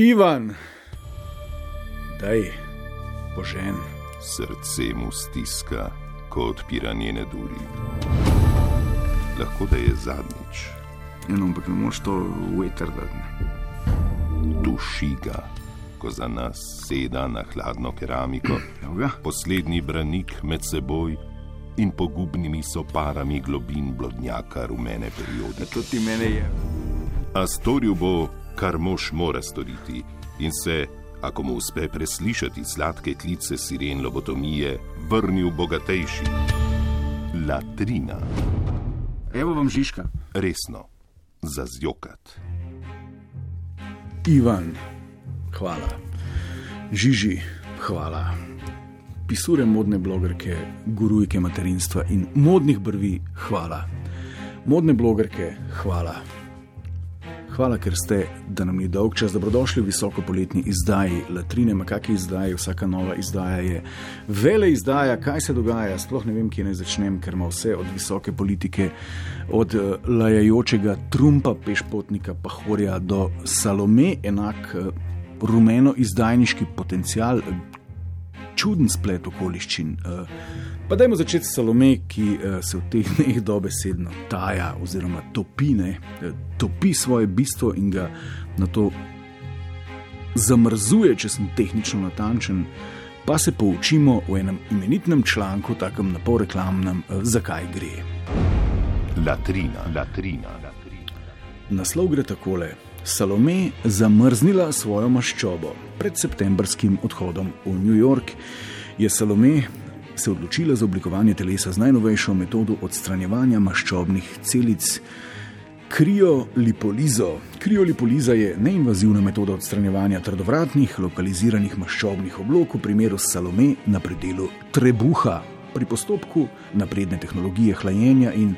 Ivan, daj, požen. Srce mu stiska, ko odpira njene duri. Lahko da je zadnjič. Eno, ampak ne moreš to vetrdati. Duši ga, ko za nas seda na hladno keramiko, poslednji branik med seboj in pogubnimi soparami globin blodnjaka rumene periode. To ti mene je. A storil bo, kar mož mora storiti, in se, ako mu uspe preslišati sladke klice siren lobotomije, vrnil bogatejši. Latrina, Evo vam Žižka. resno, za zjokat. Ivan, hvala. Žiži, hvala. Pisure modne blogerke, gurujke materinstva in modnih brvi, hvala. Modne blogerke, hvala. Hvala, ker ste, da nam ni dolg čas, dobrodošli v visoko poletni izdaji Latrine, makaki izdaji, vsaka nova izdaja je vele izdaja, kaj se dogaja, sploh ne vem, kje naj začnem, ker ima vse od visoke politike, od lajajočega Trumpa, pešpotnika, Pahorja do Salome, enak rumeno izdajniški potencial, čuden splet okoliščin. eh. Pa dajmo začeti s Salome, ki eh, se v teh dneh dobesedno taja oziroma topi, ne, eh, topi svoje bistvo in ga na to zamrzuje, če sem tehnično natančen. Pa se poučimo v enem imenitnem članku, takem napol reklamnem, eh, zakaj gre. Latrina, latrina, latrina. Naslov gre takole: Salome zamrznila svojo maščobo. Pred septembrskim odhodom v New York je Salome se odločila za oblikovanje telesa z najnovejšo metodo odstranjevanja maščobnih celic. Kriolipolizo. Kriolipoliza je neinvazivna metoda odstranjevanja trdovratnih, lokaliziranih maščobnih oblog, v primeru Salome na predelu trebuha. Pri postopku napredne tehnologije hlajenja in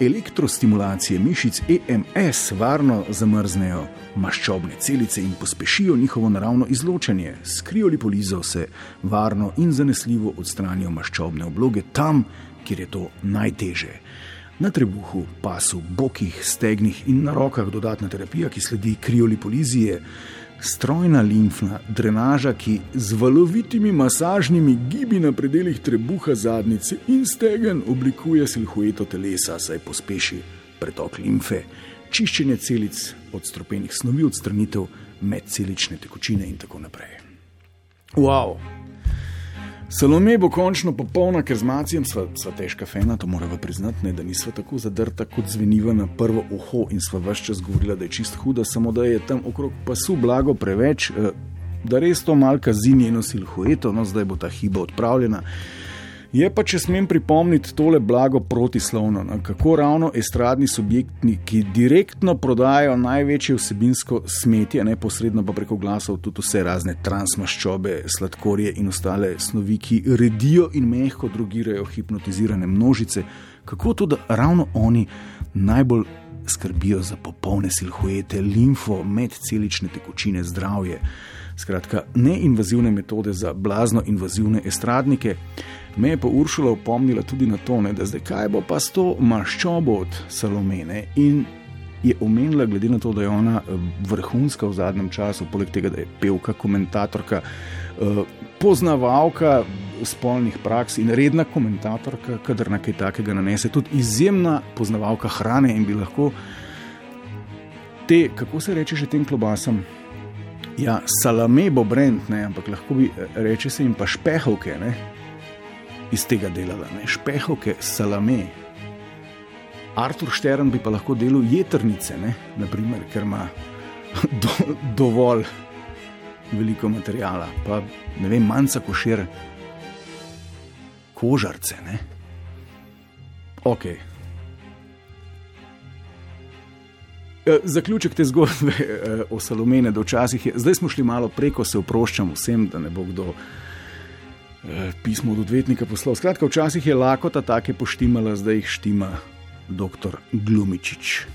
elektrostimulacije mišic EMS varno zamrznejo maščobne celice in pospešijo njihovo naravno izločanje. S kriolipolizo se varno in zanesljivo odstranijo maščobne obloge tam, kjer je to najteže. Na trebuhu, pasu, bokih, stegnih in na rokah dodatna terapija, ki sledi kriolipolizi, je strojna limfna drenaža, ki z valovitimi masažnimi gibi na predeljih trebuha, zadnjice in stegen oblikuje silhueto telesa, saj pospeši pretok limfe, čiščenje celic od stropenih snovi, odstranitev medcelične tekočine in tako naprej. Wow! Salome bo končno popolna, ker z Macijem sva, sva težka fena, to moramo priznati, ne, da nisva tako zadrta, kot zveniva na prvo uho in sva vse čas govorila, da je čist huda, samo da je tam okrog pasu blago preveč, eh, da res to malka zi njeno silhueto, no zdaj bo ta hiba odpravljena. Je pa, če smem pripomniti, tole blago protislovno, no, kako ravno estradni subjekti, ki direktno prodajajo največje vsebinsko smetje, neposredno pa preko glasov tudi vse razne transmaščobe, sladkorje in ostale snovi, ki redijo in mehko drugirajo hipnotizirane množice, kako to, da ravno oni najbolj skrbijo za popolne silhuete, limfo, medcelične tekočine, zdravje. Skratka, neinvazivne metode za blazno invazivne estradnike. Me je pa Uršula opomnila tudi na to, ne, da zdaj kaj bo pa s to maščobo od Salomene. In je omenila, glede na to, da je ona eh, vrhunska v zadnjem času, poleg tega, da je pevka, komentatorka, eh, poznavalka spolnih praks in redna komentatorka, kadar na kaj takega nanese, tudi izjemna poznavalka hrane in bi lahko te, kako se reče že tem klobasam, ja, salame bo brend, ne, ampak lahko bi eh, reče se jim pa špehovke, ne, iz tega delala, ne, špehovke, salame. Artur Štern bi pa lahko delal jetrnice, ne, naprimer, ker ima do, dovolj veliko materijala, pa ne vem, manjca košir, kožarce, ne. Ok. Eh, Zaključek te zgodbe eh, o Salomene, da včasih je, zdaj smo šli malo preko, se oproščam vsem, da ne bo kdo pismo od odvetnika poslal. Skratka, včasih je lakota take poštimala, zdaj jih štima dr. Glumičič.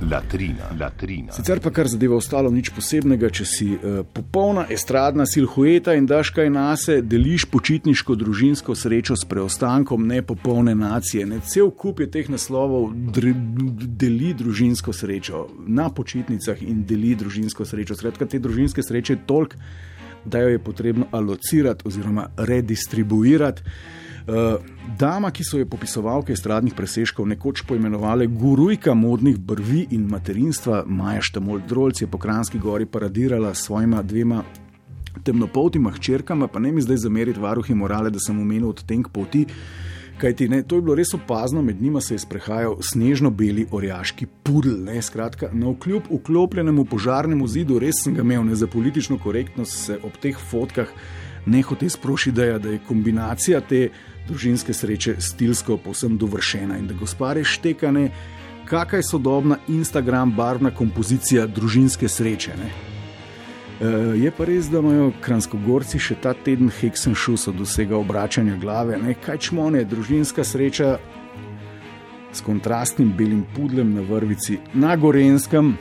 Latrina, latrina. Sicer pa kar zadeva ostalo, nič posebnega, če si uh, popolna estradna silhueta in daš kaj nase, deliš počitniško družinsko srečo s preostankom nepopolne nacije. Ne? Cel kup je teh naslovov, dr, deli družinsko srečo na počitnicah in deli družinsko srečo. Skratka, te družinske sreče je toliko, da jo je potrebno alocirati oziroma redistribuirati. Uh, dama, ki so jo popisovalke stradnih presežkov nekoč poimenovali gurujka modnih brvi in materinstva, Maja Štamol Drolc je po Kranski gori paradirala s svojima dvema temnopoltima hčerkama, pa ne mi zdaj zameriti varuhi morale, da sem omenil odtenk poti. Kajti, ne, to je bilo res opazno, med njima se je sprehajal snežno-beli orjaški pudl. Ne, skratka, na vkljub vklopljenemu požarnemu zidu, res sem ga imel ne, za politično korektnost, se ob teh fotkah ne hoče sprošiti, da je kombinacija te družinske sreče stilsko povsem dovršena in da gospare štekane, kakšna je sodobna Instagram barvna kompozicija družinske sreče. Ne? E, je pa res, da imajo kranskogorci še ta teden heksen šus od vsega obračanja glave, ne? kaj čmone, družinska sreča s kontrastnim belim pudlem na vrvici na Gorenskem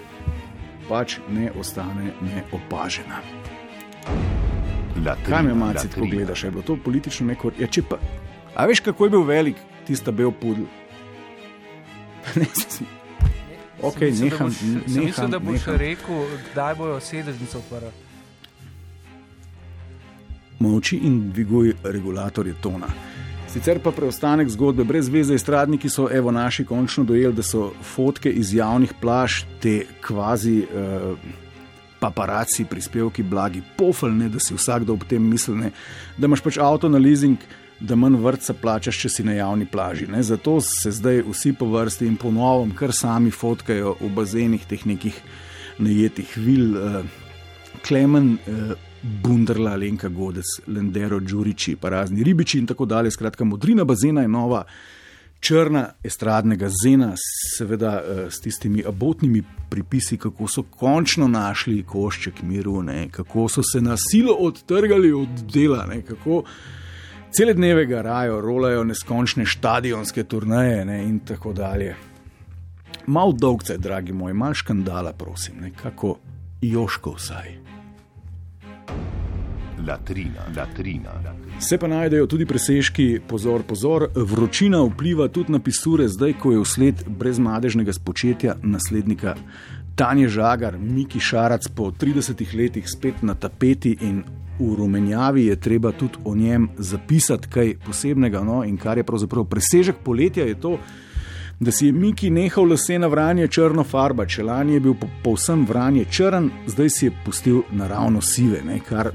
pač ne ostane neopažena. Kaj me malo tako gledaš, je bilo to politično neko? Ja, če pa, a veš, kako je bil velik tisti bel pudl? ne, ok, neham. Mislim, da boš rekel, kdaj bojo sedežnice odprli. Moči in dviguj regulatorje tona. Sicer pa preostanek zgodbe brez veze, stradniki so, evo, naši končno dojeli, da so fotke iz javnih plaž, te kvazi. Uh, paparaci, prispevki, blagi, pofelne, da si vsakdo ob tem misli, da imaš pač avto na leasing, da manj vrca plačaš, če si na javni plaži. Ne? Zato se zdaj vsi po vrsti in po novem, kar sami fotkajo v bazenih teh nekih najetih vil, uh, Klemen. Uh, Bunderla, Lenka Godec, Lendero, Đuriči, pa razni ribiči in tako dalje. Skratka, modrina bazena je nova, črna estradnega zena, seveda eh, s tistimi abotnimi pripisi, kako so končno našli košček miru, ne, kako so se na silo odtrgali od dela, ne, kako cele dneve garajo, rolajo neskončne stadionske turnaje ne, in tako dalje. Mal dolgce, dragi moj, mal škandala, prosim, ne, kako joško vsaj. Latrina, latrina, latrina. Se pa najdejo tudi presežki, pozor, pozor, vročina vpliva tudi na pisure, zdaj ko je vsled brezmadežnega spočetja naslednika Tanja Žagar, Miki Šarac po 30 letih spet na tapeti in v rumenjavi je treba tudi o njem zapisati kaj posebnega. No? In kar je pravzaprav presežek poletja, je to, da si je Miki nehal lase na vranje črno farba, če lani je bil povsem vranje črn, zdaj si je pustil naravno sive, ne? kar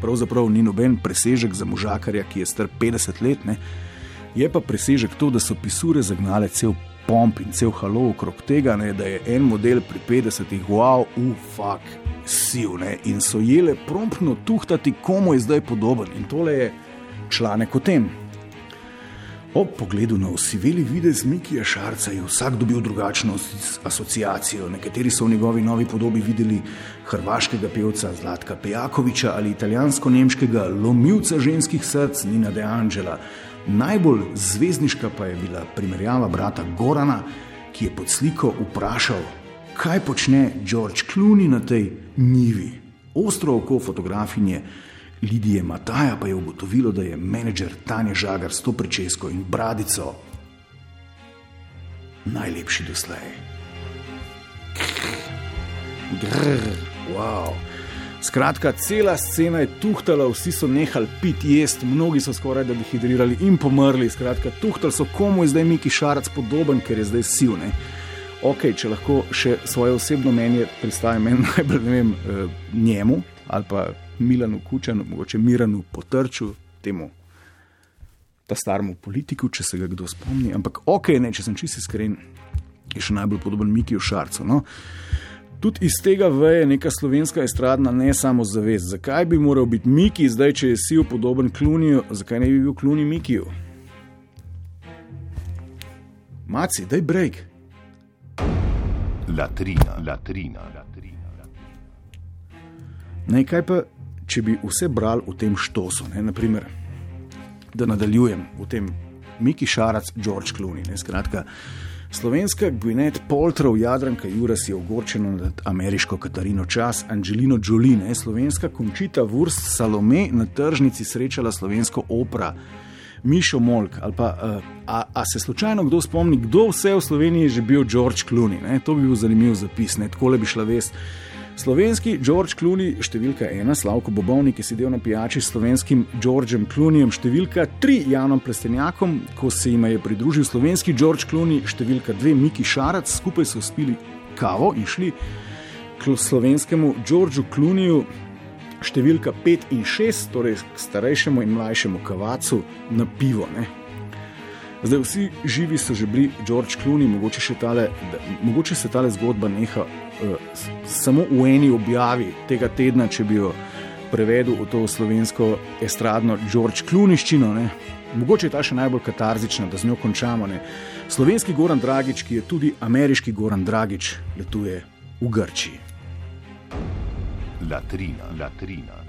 pravzaprav ni noben presežek za možakarja, ki je star 50 let, ne? je pa presežek to, da so pisure zagnale cel pomp in cel halo okrog tega, ne? da je en model pri 50-ih, wow, ufak, siv ne? in so jele promptno tuhtati, komu je zdaj podoben. In tole je članek o tem. Ob pogledu na osiveli videz Mikija Šarca je vsak dobil drugačno asociacijo. Nekateri so v njegovi novi podobi videli hrvaškega pevca Zlatka Pejakoviča ali italijansko-nemškega lomilca ženskih src Nina De Angela. Najbolj zvezdniška pa je bila primerjava brata Gorana, ki je pod sliko vprašal, kaj počne George Clooney na tej nivi. Ostro oko fotografinje. Lidije Mataja pa je ugotovilo, da je menedžer Tanja Žagar s to pričesko in bradico najlepši doslej. Grr, wow. Skratka, cela scena je tuhtala, vsi so nehali piti, jesti, mnogi so skoraj da dehidrirali in pomrli. Skratka, tuhtali so, komu je zdaj Miki Šarac podoben, ker je zdaj silne. Ok, če lahko še svoje osebno mnenje predstavim, meni najbolj ne vem, eh, njemu ali pa Milanu Kučanu, mogoče Miranu Potrču, temu ta staremu politiku, če se ga kdo spomni. Ampak ok, ne, če sem čisto iskren, je še najbolj podoben Mikiju Šarcu. No? Tudi iz tega veje neka slovenska estradna ne samo zavest. Zakaj bi moral biti Miki zdaj, če je sil podoben Kluniju, zakaj ne bi bil Kluni Mikiju? Maci, daj break. Latrina, latrina, latrina. Nekaj pa če bi vse brali v tem štosu, ne, naprimer, da nadaljujem v tem Miki Šarac, George Clooney. Ne, skratka, Slovenska Gwyneth Paltrow, Jadranka Juras je ogorčena nad ameriško Katarino Čas, Angelino Jolie, slovenska končita Wurst Salome na tržnici srečala slovensko opera. Mišo Molk, ali pa uh, a, a se slučajno kdo spomni, kdo vse v Sloveniji je že bil George Clooney. Ne? To bi bil zanimiv zapis, tako le bi šla vest. Slovenski George Clooney, številka ena, Slavko Bobovnik, ki je sedel na pijači s slovenskim Georgeom Clooneyjem, številka tri, Janom Plestenjakom, ko se jim je pridružil slovenski George Clooney, številka dve, Miki Šarac, skupaj so spili kavo in šli k slovenskemu Georgeu Clooneyju, številka pet in šest, torej k starejšemu in mlajšemu kavacu na pivo. Ne? Zdaj, vsi živi so že bili George Clooney, mogoče, tale, mogoče se ta zgodba neha samo v eni objavi tega tedna, če bi jo prevedel v to slovensko estradno George Kluniščino. Ne? Mogoče je ta še najbolj katarzična, da z njo končamo. Ne? Slovenski Goran Dragič, ki je tudi ameriški Goran Dragič, letuje v Grčiji. Latrina, latrina.